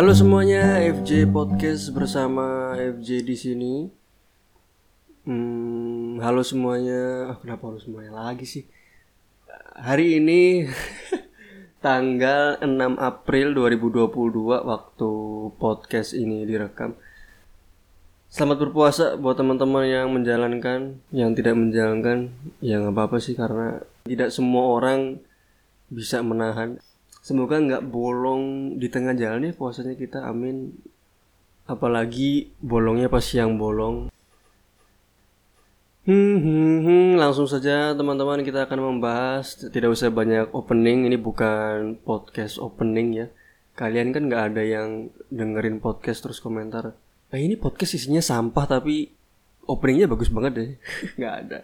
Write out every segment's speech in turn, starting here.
Halo semuanya, FJ Podcast bersama FJ di sini. Hmm, halo semuanya. Oh, kenapa harus semuanya lagi sih? Hari ini tanggal 6 April 2022 waktu podcast ini direkam. Selamat berpuasa buat teman-teman yang menjalankan, yang tidak menjalankan, ya nggak apa-apa sih karena tidak semua orang bisa menahan. Semoga nggak bolong di tengah jalan ya puasanya kita, amin. Apalagi bolongnya pas siang bolong. Hmm, hmm, hmm, langsung saja teman-teman kita akan membahas tidak usah banyak opening ini bukan podcast opening ya. Kalian kan nggak ada yang dengerin podcast terus komentar eh ini podcast isinya sampah tapi openingnya bagus banget deh. Nggak ada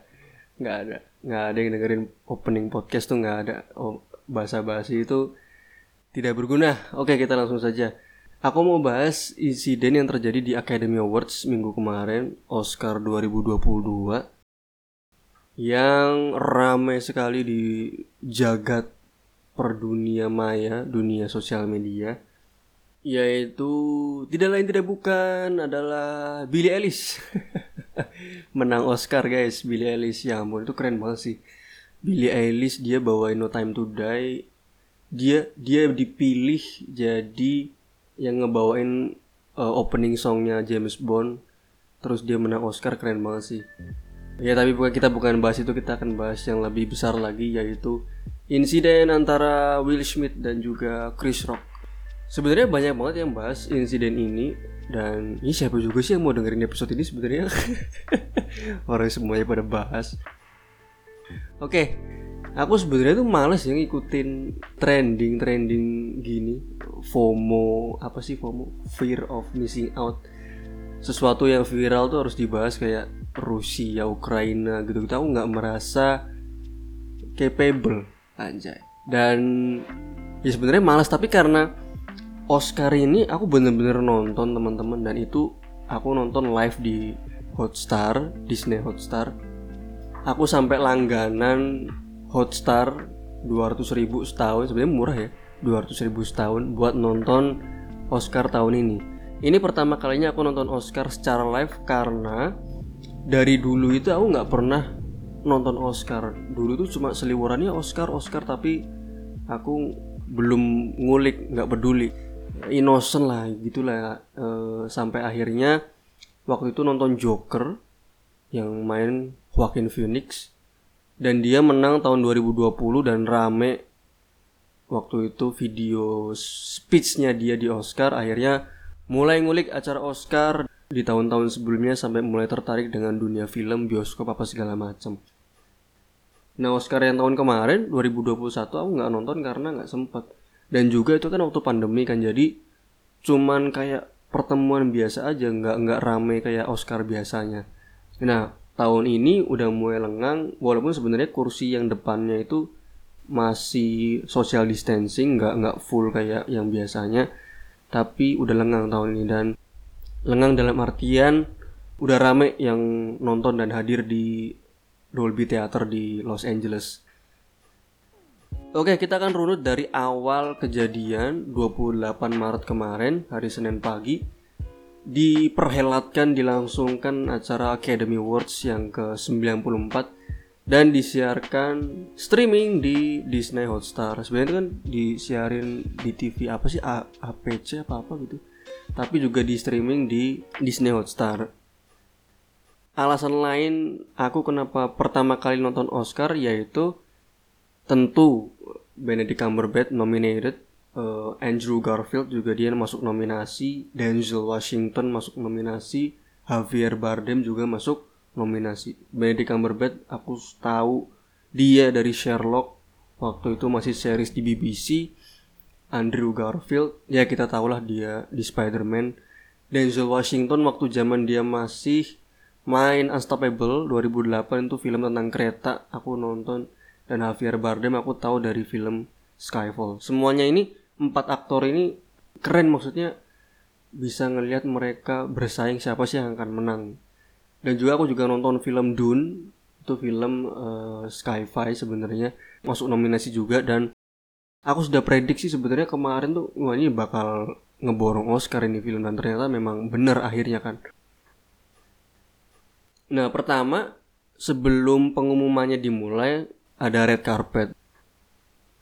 nggak ada. Nggak ada yang dengerin opening podcast tuh nggak ada. Oh, bahasa basi itu tidak berguna. Oke kita langsung saja. Aku mau bahas insiden yang terjadi di Academy Awards minggu kemarin Oscar 2022 yang ramai sekali di jagat perdunia maya dunia sosial media yaitu tidak lain tidak bukan adalah Billie Eilish. Menang Oscar guys. Billie Eilish ya ampun itu keren banget sih. Billie Eilish dia bawain No Time to Die dia dia dipilih jadi yang ngebawain uh, opening songnya James Bond. Terus dia menang Oscar keren banget sih. Ya tapi bukan kita bukan bahas itu kita akan bahas yang lebih besar lagi yaitu insiden antara Will Smith dan juga Chris Rock. Sebenarnya banyak banget yang bahas insiden ini dan ini siapa juga sih yang mau dengerin episode ini sebenarnya? Orang semuanya pada bahas. Oke, aku sebenarnya tuh males yang ngikutin trending trending gini, FOMO apa sih FOMO? Fear of missing out. Sesuatu yang viral tuh harus dibahas kayak Rusia, Ukraina gitu. Kita aku nggak merasa capable anjay. Dan ya sebenarnya malas tapi karena Oscar ini aku bener-bener nonton teman-teman dan itu aku nonton live di Hotstar Disney Hotstar aku sampai langganan Hotstar 200 ribu setahun sebenarnya murah ya 200 ribu setahun buat nonton Oscar tahun ini. Ini pertama kalinya aku nonton Oscar secara live karena dari dulu itu aku nggak pernah nonton Oscar. Dulu tuh cuma seliwurannya Oscar Oscar tapi aku belum ngulik nggak peduli. Innocent lah gitulah. E, sampai akhirnya waktu itu nonton Joker yang main Joaquin Phoenix dan dia menang tahun 2020 dan rame waktu itu video speechnya dia di Oscar. Akhirnya mulai ngulik acara Oscar di tahun-tahun sebelumnya sampai mulai tertarik dengan dunia film bioskop apa segala macam. Nah Oscar yang tahun kemarin 2021 aku nggak nonton karena nggak sempat dan juga itu kan waktu pandemi kan jadi cuman kayak pertemuan biasa aja nggak nggak rame kayak Oscar biasanya. Nah tahun ini udah mulai lengang walaupun sebenarnya kursi yang depannya itu masih social distancing nggak nggak full kayak yang biasanya tapi udah lengang tahun ini dan lengang dalam artian udah rame yang nonton dan hadir di Dolby Theater di Los Angeles Oke, kita akan runut dari awal kejadian 28 Maret kemarin, hari Senin pagi. Diperhelatkan dilangsungkan acara Academy Awards yang ke-94 dan disiarkan streaming di Disney Hotstar. Sebenarnya itu kan disiarin di TV apa sih A APC apa apa gitu. Tapi juga di streaming di Disney Hotstar. Alasan lain aku kenapa pertama kali nonton Oscar yaitu tentu Benedict Cumberbatch nominated uh, Andrew Garfield juga dia masuk nominasi Denzel Washington masuk nominasi Javier Bardem juga masuk nominasi. Benedict Cumberbatch aku tahu dia dari Sherlock waktu itu masih series di BBC Andrew Garfield ya kita tahulah dia di Spider-Man. Denzel Washington waktu zaman dia masih main Unstoppable 2008 itu film tentang kereta aku nonton. Dan Javier Bardem aku tahu dari film Skyfall. Semuanya ini empat aktor ini keren maksudnya bisa ngelihat mereka bersaing siapa sih yang akan menang. Dan juga aku juga nonton film Dune itu film uh, sci-fi sebenarnya masuk nominasi juga dan aku sudah prediksi sebenarnya kemarin tuh wah ini bakal ngeborong Oscar ini film dan ternyata memang benar akhirnya kan. Nah pertama sebelum pengumumannya dimulai ada red carpet.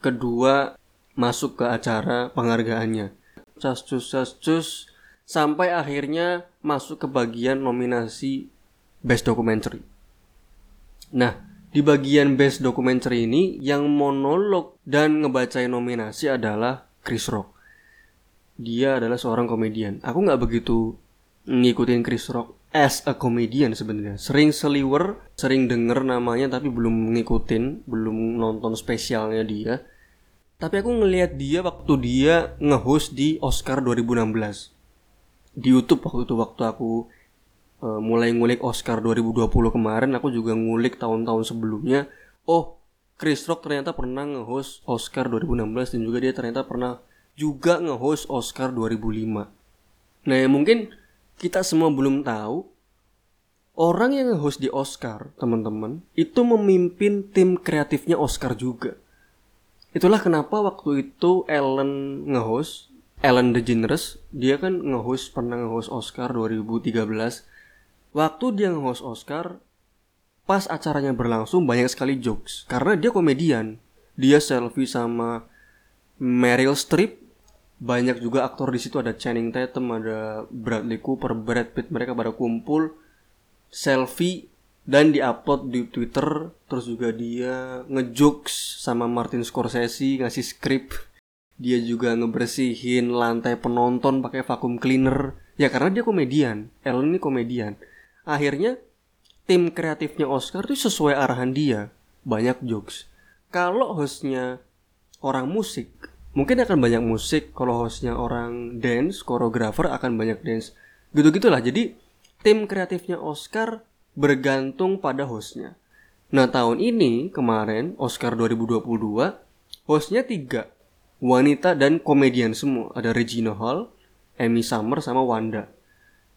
Kedua masuk ke acara penghargaannya. Cus sampai akhirnya masuk ke bagian nominasi Best Documentary. Nah, di bagian Best Documentary ini yang monolog dan ngebacain nominasi adalah Chris Rock. Dia adalah seorang komedian. Aku nggak begitu ngikutin Chris Rock as a comedian sebenarnya. Sering seliwer, sering denger namanya tapi belum ngikutin, belum nonton spesialnya dia. Tapi aku ngelihat dia waktu dia nge-host di Oscar 2016. Di YouTube waktu itu waktu aku uh, mulai ngulik Oscar 2020 kemarin aku juga ngulik tahun-tahun sebelumnya. Oh Chris Rock ternyata pernah nge-host Oscar 2016 dan juga dia ternyata pernah juga nge-host Oscar 2005 nah ya mungkin kita semua belum tahu orang yang nge-host di Oscar teman-teman itu memimpin tim kreatifnya Oscar juga itulah kenapa waktu itu Ellen nge-host Ellen DeGeneres dia kan nge-host pernah nge-host Oscar 2013 waktu dia nge-host Oscar, pas acaranya berlangsung banyak sekali jokes. Karena dia komedian. Dia selfie sama Meryl Streep, banyak juga aktor di situ ada Channing Tatum, ada Bradley Cooper, Brad Pitt, mereka pada kumpul. Selfie dan diupload di Twitter. Terus juga dia ngejokes sama Martin Scorsese ngasih skrip. Dia juga ngebersihin lantai penonton pakai vacuum cleaner. Ya karena dia komedian. Ellen ini komedian akhirnya tim kreatifnya Oscar itu sesuai arahan dia banyak jokes kalau hostnya orang musik mungkin akan banyak musik kalau hostnya orang dance koreografer akan banyak dance gitu gitulah jadi tim kreatifnya Oscar bergantung pada hostnya nah tahun ini kemarin Oscar 2022 hostnya tiga wanita dan komedian semua ada Regina Hall Amy Summer sama Wanda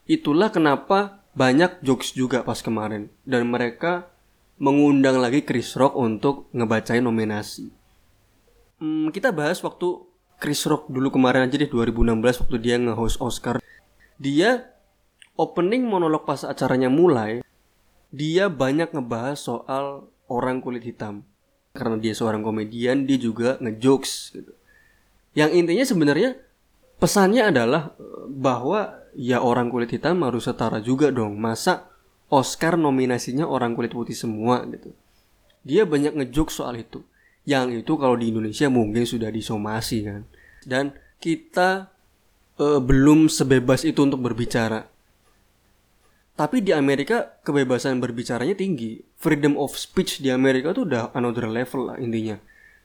itulah kenapa banyak jokes juga pas kemarin dan mereka mengundang lagi Chris Rock untuk ngebacain nominasi. Hmm, kita bahas waktu Chris Rock dulu kemarin aja deh 2016 waktu dia nge-host Oscar. Dia opening monolog pas acaranya mulai, dia banyak ngebahas soal orang kulit hitam. Karena dia seorang komedian, dia juga ngejokes gitu. Yang intinya sebenarnya pesannya adalah eh, bahwa ya orang kulit hitam harus setara juga dong. Masa Oscar nominasinya orang kulit putih semua gitu. Dia banyak ngejuk soal itu. Yang itu kalau di Indonesia mungkin sudah disomasi kan. Dan kita uh, belum sebebas itu untuk berbicara. Tapi di Amerika kebebasan berbicaranya tinggi. Freedom of speech di Amerika tuh udah another level lah intinya.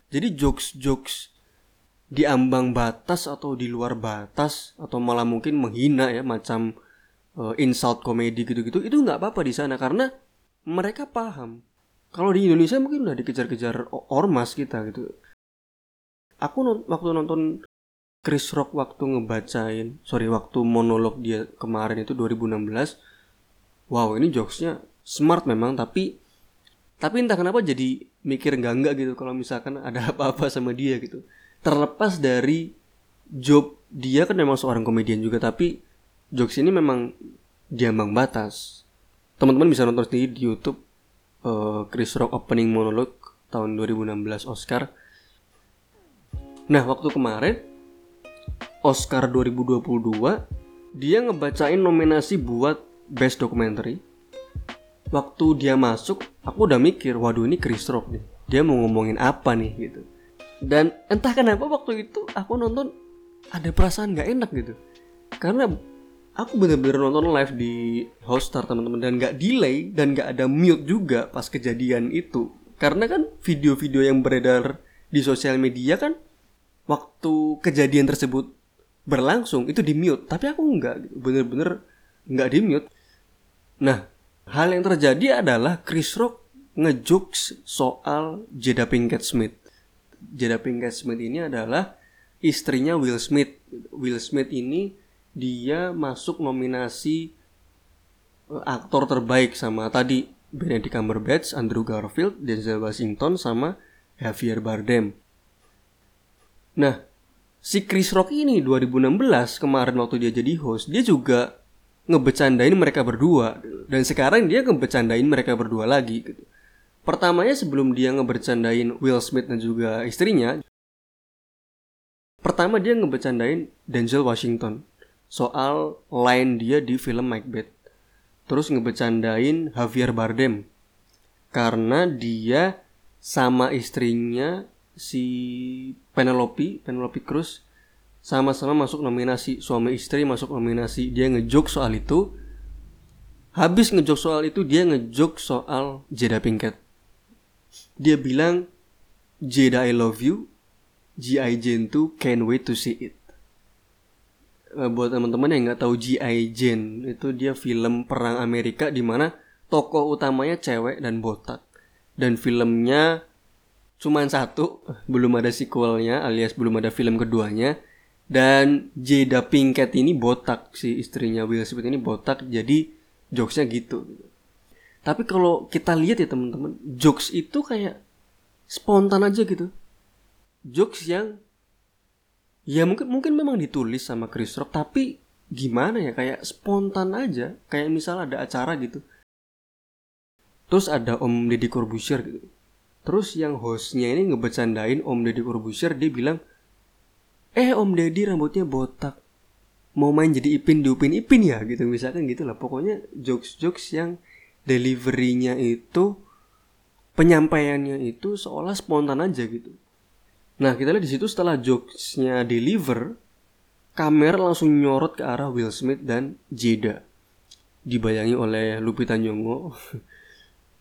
Jadi jokes-jokes di ambang batas atau di luar batas atau malah mungkin menghina ya macam uh, insult komedi gitu-gitu itu nggak apa-apa di sana karena mereka paham kalau di Indonesia mungkin udah dikejar-kejar ormas kita gitu aku non waktu nonton Chris Rock waktu ngebacain sorry waktu monolog dia kemarin itu 2016 wow ini jokesnya smart memang tapi tapi entah kenapa jadi mikir enggak enggak gitu kalau misalkan ada apa-apa sama dia gitu. Terlepas dari job dia kan memang seorang komedian juga tapi jokes ini memang diambang batas. Teman-teman bisa nonton sendiri di YouTube uh, Chris Rock opening monologue tahun 2016 Oscar. Nah waktu kemarin Oscar 2022 dia ngebacain nominasi buat Best Documentary. Waktu dia masuk aku udah mikir waduh ini Chris Rock nih. Dia mau ngomongin apa nih? Gitu. Dan entah kenapa waktu itu aku nonton ada perasaan nggak enak gitu. Karena aku bener-bener nonton live di Hotstar teman-teman dan nggak delay dan nggak ada mute juga pas kejadian itu. Karena kan video-video yang beredar di sosial media kan waktu kejadian tersebut berlangsung itu di mute. Tapi aku nggak bener-bener nggak di mute nah hal yang terjadi adalah Chris Rock ngejokes soal Jada Pinkett Smith Jada Pinkett Smith ini adalah istrinya Will Smith. Will Smith ini dia masuk nominasi eh, aktor terbaik sama tadi Benedict Cumberbatch, Andrew Garfield, Denzel Washington sama Javier Bardem. Nah, si Chris Rock ini 2016 kemarin waktu dia jadi host dia juga ngebecandain mereka berdua dan sekarang dia ngebecandain mereka berdua lagi gitu. Pertamanya sebelum dia ngebercandain Will Smith dan juga istrinya Pertama dia ngebecandain Denzel Washington soal line dia di film Macbeth. Terus ngebecandain Javier Bardem karena dia sama istrinya si Penelope, Penelope Cruz sama-sama masuk nominasi suami istri masuk nominasi dia ngejok soal itu habis ngejok soal itu dia ngejok soal Jada Pinkett dia bilang Jada I love you G.I. Jane 2 can't wait to see it eh, buat teman-teman yang nggak tahu G.I. Jane itu dia film perang Amerika di mana tokoh utamanya cewek dan botak dan filmnya cuma satu belum ada sequelnya alias belum ada film keduanya dan Jada Pinkett ini botak si istrinya Will Smith ini botak jadi jokesnya gitu. Tapi kalau kita lihat ya teman-teman jokes itu kayak spontan aja gitu. Jokes yang ya mungkin mungkin memang ditulis sama Chris Rock tapi gimana ya kayak spontan aja. Kayak misal ada acara gitu. Terus ada Om Deddy Corbuzier gitu. Terus yang hostnya ini ngebecandain Om Deddy Corbuzier dia bilang, eh Om Deddy rambutnya botak, mau main jadi Ipin di Upin Ipin ya gitu misalkan gitu lah. Pokoknya jokes-jokes yang deliverynya itu penyampaiannya itu seolah spontan aja gitu. Nah kita lihat di situ setelah jokesnya deliver, kamera langsung nyorot ke arah Will Smith dan Jada. Dibayangi oleh Lupita Nyong'o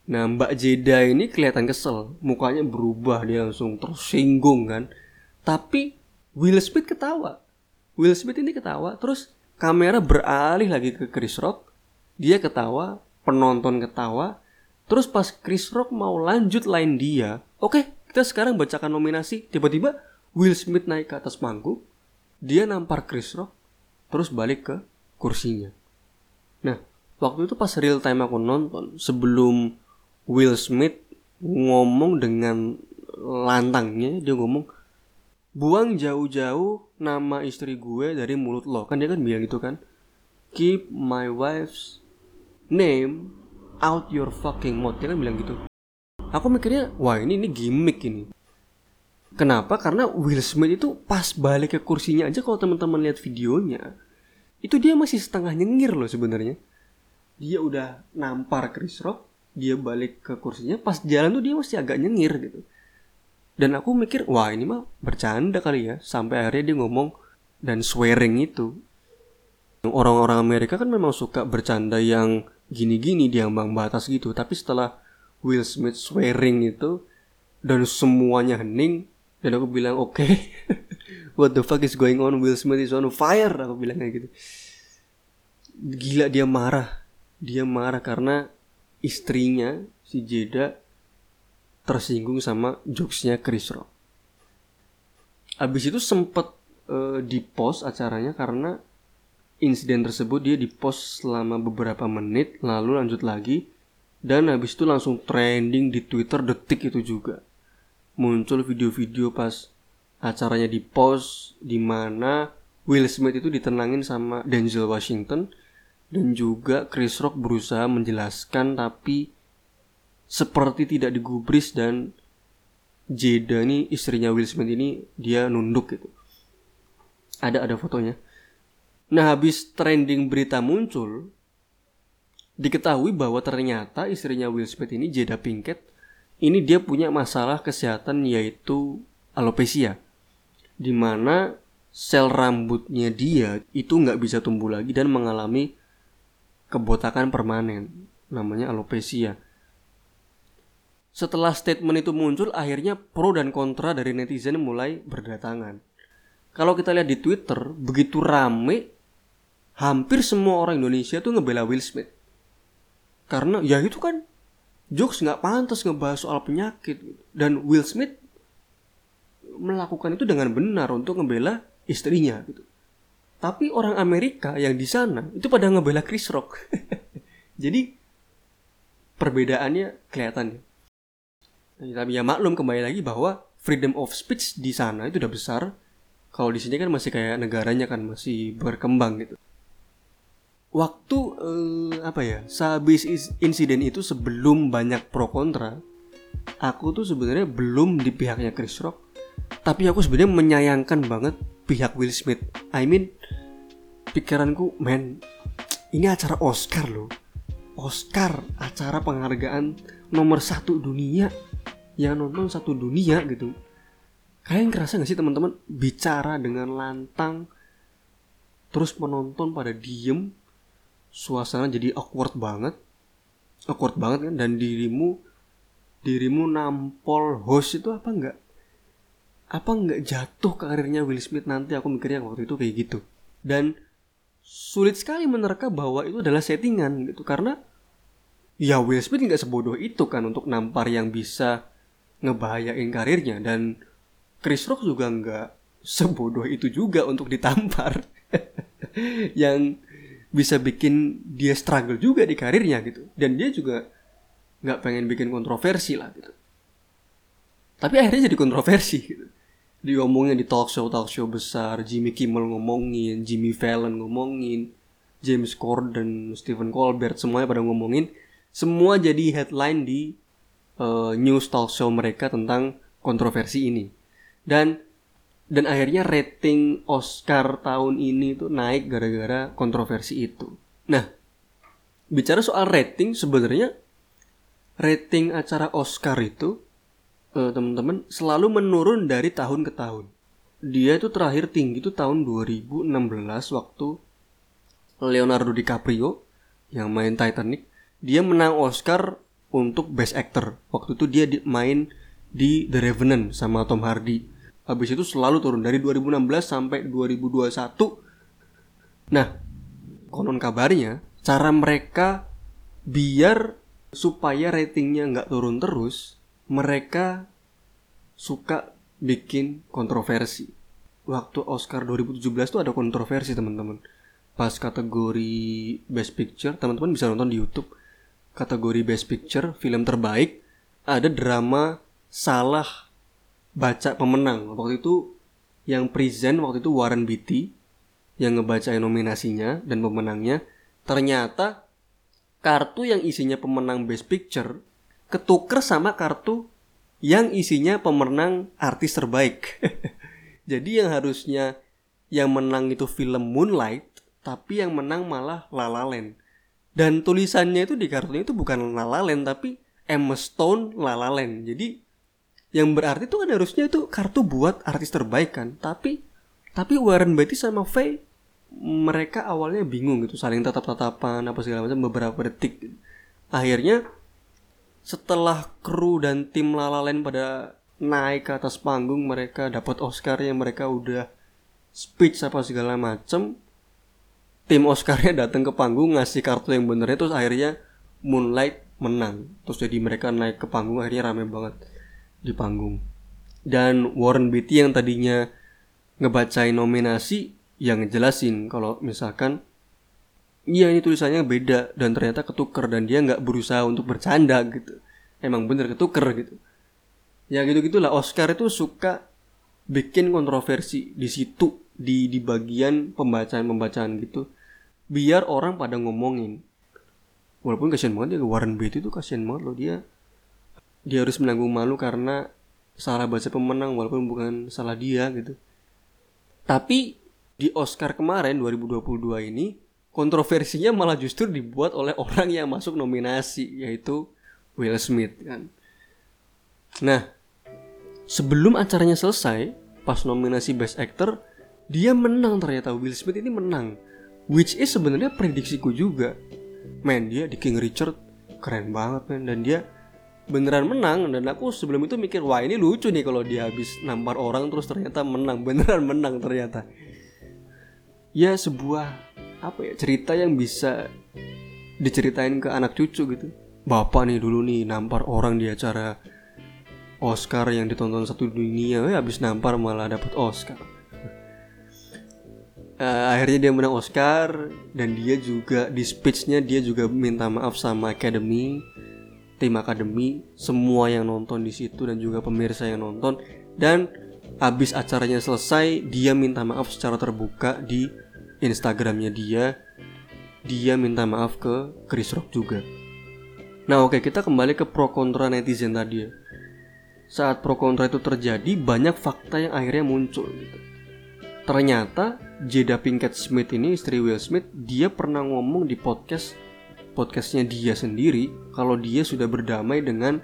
Nah Mbak Jeda ini kelihatan kesel, mukanya berubah dia langsung tersinggung kan. Tapi Will Smith ketawa. Will Smith ini ketawa, terus kamera beralih lagi ke Chris Rock. Dia ketawa, penonton ketawa. Terus pas Chris Rock mau lanjut line dia, oke okay, kita sekarang bacakan nominasi. Tiba-tiba Will Smith naik ke atas panggung, dia nampar Chris Rock, terus balik ke kursinya. Nah, waktu itu pas real time aku nonton, sebelum Will Smith ngomong dengan lantangnya dia ngomong buang jauh-jauh nama istri gue dari mulut lo. Kan dia kan bilang gitu kan. Keep my wife's name out your fucking mouth. Dia kan bilang gitu. Aku mikirnya wah ini ini gimmick ini. Kenapa? Karena Will Smith itu pas balik ke kursinya aja kalau teman-teman lihat videonya itu dia masih setengah nyengir loh sebenarnya. Dia udah nampar Chris Rock dia balik ke kursinya pas jalan tuh dia masih agak nyengir gitu dan aku mikir wah ini mah bercanda kali ya. Sampai akhirnya dia ngomong dan swearing itu. Orang-orang Amerika kan memang suka bercanda yang gini-gini di ambang batas gitu. Tapi setelah Will Smith swearing itu dan semuanya hening dan aku bilang oke okay, what the fuck is going on? Will Smith is on fire. Aku bilang kayak gitu. Gila dia marah. Dia marah karena istrinya si Jeda tersinggung sama jokesnya Chris Rock. Abis itu sempet uh, di post acaranya karena insiden tersebut dia di post selama beberapa menit lalu lanjut lagi dan habis itu langsung trending di Twitter detik itu juga muncul video-video pas acaranya di post di mana Will Smith itu ditenangin sama Denzel Washington dan juga Chris Rock berusaha menjelaskan tapi seperti tidak digubris dan Jada nih istrinya Will Smith ini dia nunduk gitu. Ada ada fotonya. Nah habis trending berita muncul, diketahui bahwa ternyata istrinya Will Smith ini Jada Pinkett ini dia punya masalah kesehatan yaitu alopecia, di mana sel rambutnya dia itu nggak bisa tumbuh lagi dan mengalami kebotakan permanen, namanya alopecia. Setelah statement itu muncul, akhirnya pro dan kontra dari netizen mulai berdatangan. Kalau kita lihat di Twitter, begitu rame, hampir semua orang Indonesia tuh ngebela Will Smith. Karena ya itu kan jokes nggak pantas ngebahas soal penyakit. Dan Will Smith melakukan itu dengan benar untuk ngebela istrinya gitu. Tapi orang Amerika yang di sana itu pada ngebela Chris Rock. Jadi perbedaannya kelihatan. Tapi ya maklum kembali lagi bahwa freedom of speech di sana itu udah besar. Kalau di sini kan masih kayak negaranya kan masih berkembang gitu. Waktu eh, apa ya sehabis insiden itu sebelum banyak pro kontra aku tuh sebenarnya belum di pihaknya Chris Rock. Tapi aku sebenarnya menyayangkan banget pihak Will Smith. I mean pikiranku men ini acara Oscar loh. Oscar acara penghargaan nomor satu dunia yang nonton satu dunia gitu. Kalian kerasa gak sih teman-teman bicara dengan lantang terus penonton pada diem suasana jadi awkward banget. Awkward banget kan? Dan dirimu dirimu nampol host itu apa enggak apa enggak jatuh karirnya Will Smith nanti? Aku mikirnya waktu itu kayak gitu. Dan sulit sekali menerka bahwa itu adalah settingan gitu. Karena ya Will Smith nggak sebodoh itu kan untuk nampar yang bisa ngebahayain karirnya. Dan Chris Rock juga nggak sebodoh itu juga untuk ditampar. Yang bisa bikin dia struggle juga di karirnya gitu. Dan dia juga nggak pengen bikin kontroversi lah gitu. Tapi akhirnya jadi kontroversi gitu. Diomongin di talk show talk show besar Jimmy Kimmel ngomongin Jimmy Fallon ngomongin James Corden Stephen Colbert semuanya pada ngomongin. Semua jadi headline di uh, news talk show mereka tentang kontroversi ini dan dan akhirnya rating Oscar tahun ini tuh naik gara-gara kontroversi itu. Nah, bicara soal rating sebenarnya rating acara Oscar itu eh, teman-teman selalu menurun dari tahun ke tahun. Dia itu terakhir tinggi itu tahun 2016 waktu Leonardo DiCaprio yang main Titanic, dia menang Oscar untuk Best Actor. Waktu itu dia main di The Revenant sama Tom Hardy Habis itu selalu turun dari 2016 sampai 2021. Nah, konon kabarnya cara mereka biar supaya ratingnya nggak turun terus, mereka suka bikin kontroversi. Waktu Oscar 2017 tuh ada kontroversi teman-teman. Pas kategori Best Picture, teman-teman bisa nonton di YouTube. Kategori Best Picture, film terbaik, ada drama salah baca pemenang waktu itu yang present waktu itu Warren Beatty yang ngebacain nominasinya dan pemenangnya ternyata kartu yang isinya pemenang Best Picture ketuker sama kartu yang isinya pemenang artis terbaik. Jadi yang harusnya yang menang itu film Moonlight, tapi yang menang malah La La Land. Dan tulisannya itu di kartunya itu bukan La La Land tapi Emma Stone La La Land. Jadi yang berarti itu kan harusnya itu kartu buat artis terbaik kan. Tapi tapi Warren Beatty sama Faye mereka awalnya bingung gitu saling tatap-tatapan apa segala macam beberapa detik. Akhirnya setelah kru dan tim Lalalen pada naik ke atas panggung mereka dapat Oscar yang mereka udah speech apa segala macem tim Oscarnya datang ke panggung ngasih kartu yang benernya terus akhirnya Moonlight menang terus jadi mereka naik ke panggung akhirnya rame banget di panggung. Dan Warren Beatty yang tadinya ngebacain nominasi yang ngejelasin kalau misalkan iya ini tulisannya beda dan ternyata ketuker dan dia nggak berusaha untuk bercanda gitu. Emang bener ketuker gitu. Ya gitu gitulah Oscar itu suka bikin kontroversi di situ di di bagian pembacaan pembacaan gitu biar orang pada ngomongin walaupun kasihan banget ya Warren Beatty itu kasihan banget loh dia dia harus menanggung malu karena salah baca pemenang walaupun bukan salah dia gitu. Tapi di Oscar kemarin 2022 ini kontroversinya malah justru dibuat oleh orang yang masuk nominasi yaitu Will Smith kan. Nah, sebelum acaranya selesai, pas nominasi Best Actor, dia menang ternyata Will Smith ini menang. Which is sebenarnya prediksiku juga. Men, dia di King Richard keren banget men dan dia beneran menang dan aku sebelum itu mikir wah ini lucu nih kalau dia habis nampar orang terus ternyata menang. Beneran menang ternyata. Ya sebuah apa ya cerita yang bisa diceritain ke anak cucu gitu. Bapak nih dulu nih nampar orang di acara Oscar yang ditonton satu dunia ya habis nampar malah dapat Oscar uh, akhirnya dia menang Oscar dan dia juga di speechnya dia juga minta maaf sama Academy tim akademi semua yang nonton di situ dan juga pemirsa yang nonton. Dan abis acaranya selesai dia minta maaf secara terbuka di Instagramnya dia. Dia minta maaf ke Chris Rock juga. Nah oke kita kembali ke pro kontra netizen tadi ya. Saat pro kontra itu terjadi banyak fakta yang akhirnya muncul gitu. ternyata Jada Pinkett Smith ini istri Will Smith dia pernah ngomong di podcast podcastnya dia sendiri kalau dia sudah berdamai dengan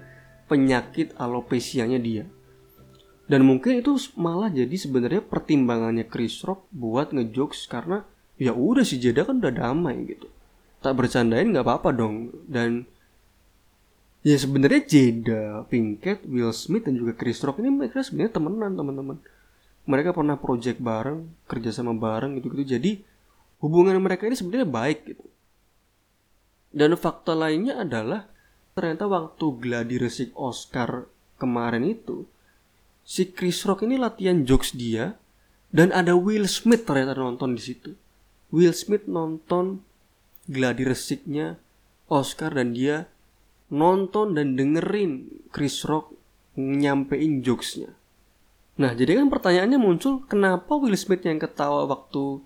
penyakit alopesianya dia dan mungkin itu malah jadi sebenarnya pertimbangannya Chris Rock buat ngejokes karena ya udah si Jeda kan udah damai gitu. Tak bercandain nggak apa-apa dong. Dan ya sebenarnya Jeda, Pinkett, Will Smith dan juga Chris Rock ini mereka sebenarnya temenan teman-teman. Mereka pernah project bareng, kerja sama bareng gitu-gitu. Jadi hubungan mereka ini sebenarnya baik gitu. Dan fakta lainnya adalah ternyata waktu gladi resik Oscar kemarin itu si Chris Rock ini latihan jokes dia dan ada Will Smith ternyata nonton di situ. Will Smith nonton gladi resiknya Oscar dan dia nonton dan dengerin Chris Rock nyampein jokesnya. Nah jadi kan pertanyaannya muncul kenapa Will Smith yang ketawa waktu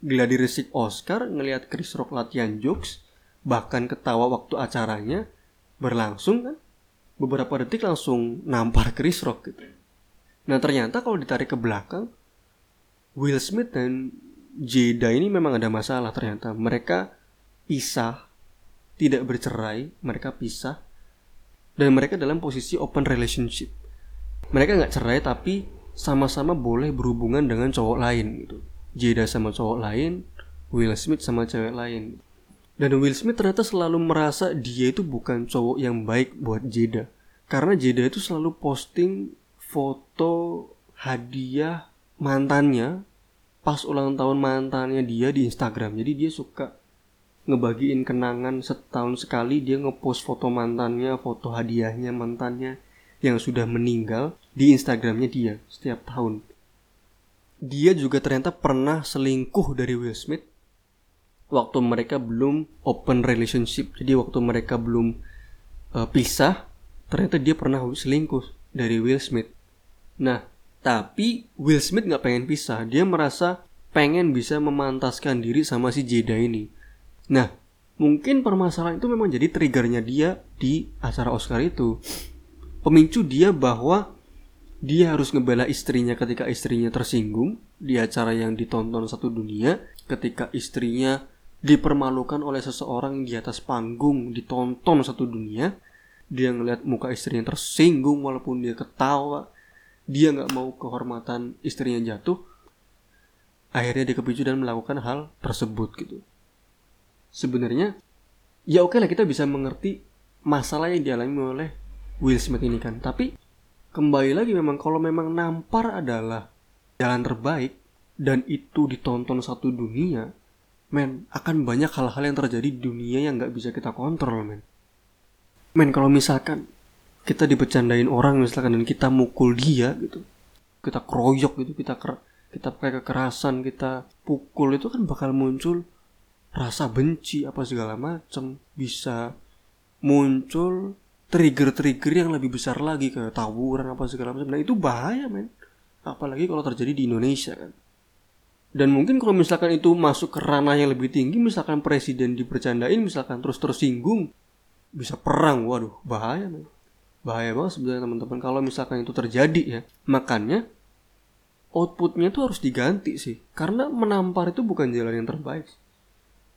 gladi resik Oscar ngelihat Chris Rock latihan jokes bahkan ketawa waktu acaranya berlangsung kan beberapa detik langsung nampar Chris Rock gitu. Nah ternyata kalau ditarik ke belakang, Will Smith dan Jada ini memang ada masalah ternyata. Mereka pisah, tidak bercerai, mereka pisah, dan mereka dalam posisi open relationship. Mereka nggak cerai tapi sama-sama boleh berhubungan dengan cowok lain gitu. Jada sama cowok lain, Will Smith sama cewek lain. Dan Will Smith ternyata selalu merasa dia itu bukan cowok yang baik buat Jada. Karena Jada itu selalu posting foto hadiah mantannya pas ulang tahun mantannya dia di Instagram. Jadi dia suka ngebagiin kenangan setahun sekali dia ngepost foto mantannya, foto hadiahnya mantannya yang sudah meninggal di Instagramnya dia setiap tahun. Dia juga ternyata pernah selingkuh dari Will Smith waktu mereka belum open relationship. Jadi waktu mereka belum uh, pisah, ternyata dia pernah selingkuh dari Will Smith. Nah, tapi Will Smith nggak pengen pisah. Dia merasa pengen bisa memantaskan diri sama si Jada ini. Nah, mungkin permasalahan itu memang jadi triggernya dia di acara Oscar itu. Pemicu dia bahwa dia harus ngebela istrinya ketika istrinya tersinggung di acara yang ditonton satu dunia ketika istrinya dipermalukan oleh seseorang di atas panggung ditonton satu dunia dia ngeliat muka istrinya tersinggung walaupun dia ketawa dia nggak mau kehormatan istrinya jatuh akhirnya dia kepicu dan melakukan hal tersebut gitu. Sebenarnya ya oke lah kita bisa mengerti masalah yang dialami oleh Will Smith ini kan. Tapi kembali lagi memang kalau memang nampar adalah jalan terbaik dan itu ditonton satu dunia men akan banyak hal-hal yang terjadi di dunia yang nggak bisa kita kontrol men. Men kalau misalkan kita dibecandain orang misalkan dan kita mukul dia gitu kita kroyok gitu kita ker kita pakai kekerasan kita pukul itu kan bakal muncul rasa benci apa segala macam bisa muncul trigger-trigger yang lebih besar lagi kayak tawuran apa segala macam. Nah itu bahaya men. Apalagi kalau terjadi di Indonesia kan. Dan mungkin kalau misalkan itu masuk ke ranah yang lebih tinggi misalkan presiden dipercandain misalkan terus tersinggung bisa perang. Waduh bahaya men. Bahaya banget sebenarnya teman-teman kalau misalkan itu terjadi ya. Makanya outputnya tuh harus diganti sih. Karena menampar itu bukan jalan yang terbaik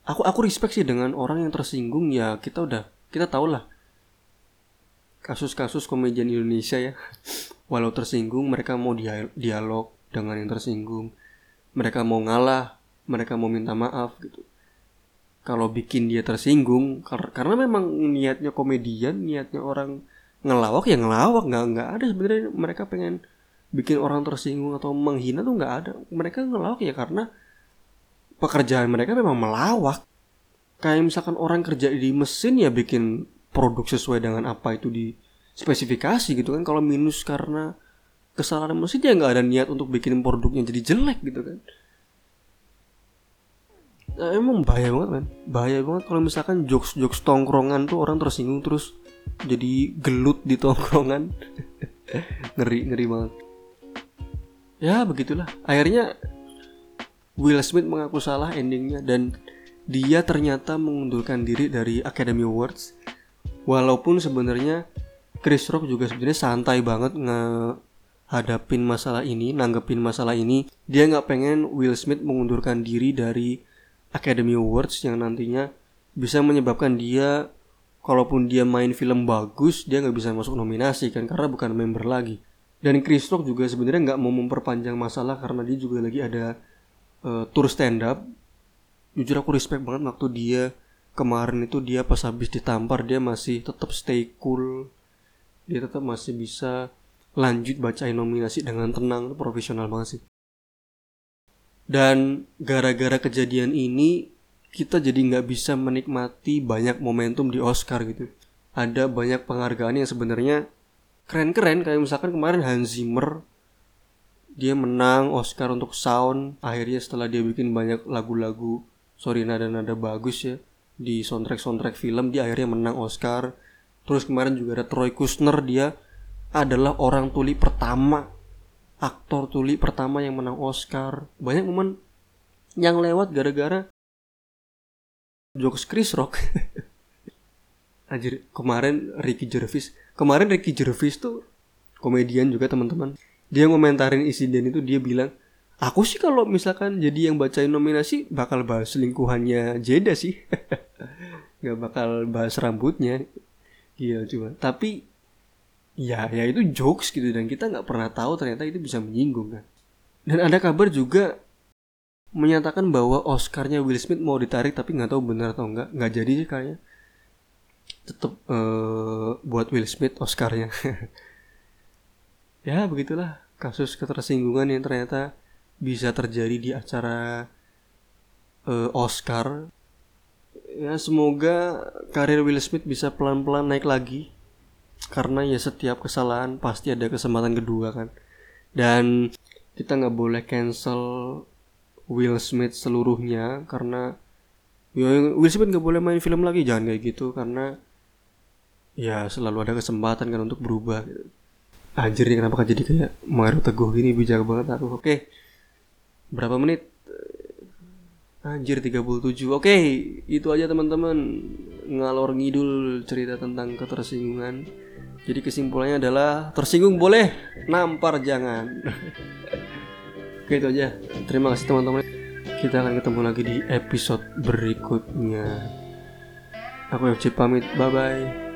aku aku respect sih dengan orang yang tersinggung. Ya kita udah kita tau lah kasus-kasus komedian Indonesia ya. Walau tersinggung mereka mau dialog dengan yang tersinggung. Mereka mau ngalah mereka mau minta maaf gitu. Kalau bikin dia tersinggung karena memang niatnya komedian niatnya orang ngelawak ya ngelawak. Nggak nggak ada sebenarnya. Mereka pengen bikin orang tersinggung atau menghina tuh nggak ada. Mereka ngelawak ya karena pekerjaan mereka memang melawak. Kayak misalkan orang kerja di mesin ya bikin produk sesuai dengan apa itu di spesifikasi gitu kan. Kalau minus karena kesalahan mesin ya nggak ada niat untuk bikin produknya jadi jelek gitu kan. Nah, emang bahaya banget kan bahaya banget. Kalau misalkan jokes jokes tongkrongan tuh orang tersinggung terus jadi gelut di tongkrongan. Ngeri ngeri banget. Ya begitulah. Akhirnya Will Smith mengaku salah endingnya dan dia ternyata mengundurkan diri dari Academy Awards walaupun sebenarnya Chris Rock juga sebenarnya santai banget ngehadapin masalah ini nanggepin masalah ini. Dia nggak pengen Will Smith mengundurkan diri dari Academy Awards yang nantinya bisa menyebabkan dia kalaupun dia main film bagus dia nggak bisa masuk nominasi kan karena bukan member lagi. Dan Chris Rock juga sebenarnya nggak mau memperpanjang masalah karena dia juga lagi ada uh, tour stand up. Jujur aku respect banget waktu dia kemarin itu dia pas habis ditampar dia masih tetap stay cool. Dia tetap masih bisa lanjut bacain nominasi dengan tenang. Profesional banget sih. Dan gara-gara kejadian ini kita jadi nggak bisa menikmati banyak momentum di Oscar gitu. Ada banyak penghargaan yang sebenarnya keren-keren. Kayak misalkan kemarin Hans Zimmer dia menang Oscar untuk sound. Akhirnya setelah dia bikin banyak lagu-lagu sorry nada-nada bagus ya di soundtrack soundtrack film dia akhirnya menang Oscar. Terus kemarin juga ada Troy Kushner dia adalah orang tuli pertama aktor tuli pertama yang menang Oscar. Banyak momen yang lewat gara-gara jokes Chris Rock. Anjir, kemarin Ricky Gervais. Kemarin Ricky Gervais tuh komedian juga teman-teman. Dia ngomentarin insiden itu dia bilang aku sih kalau misalkan jadi yang bacain nominasi bakal bahas selingkuhannya Jeda sih. Nggak bakal bahas rambutnya. Iya cuma. Tapi ya ya itu jokes gitu. Dan kita nggak pernah tahu ternyata itu bisa menyinggung kan. Dan ada kabar juga menyatakan bahwa Oscarnya Will Smith mau ditarik tapi nggak tahu benar atau enggak nggak jadi sih kayaknya. Tetap uh, eh, buat Will Smith Oscarnya. Ya begitulah kasus ketersinggungan yang ternyata bisa terjadi di acara uh, Oscar ya semoga karir Will Smith bisa pelan-pelan naik lagi karena ya setiap kesalahan pasti ada kesempatan kedua kan dan kita nggak boleh cancel Will Smith seluruhnya karena ya Will Smith nggak boleh main film lagi jangan kayak gitu karena ya selalu ada kesempatan kan untuk berubah gitu. Anjir nih kenapa jadi kayak Mario Teguh gini bijak banget aku. Oke. Berapa menit? Anjir 37. Oke, itu aja teman-teman. Ngalor ngidul cerita tentang ketersinggungan. Jadi kesimpulannya adalah tersinggung boleh, nampar jangan. Oke, itu aja. Terima kasih teman-teman. Kita akan ketemu lagi di episode berikutnya. Aku FC pamit. Bye bye.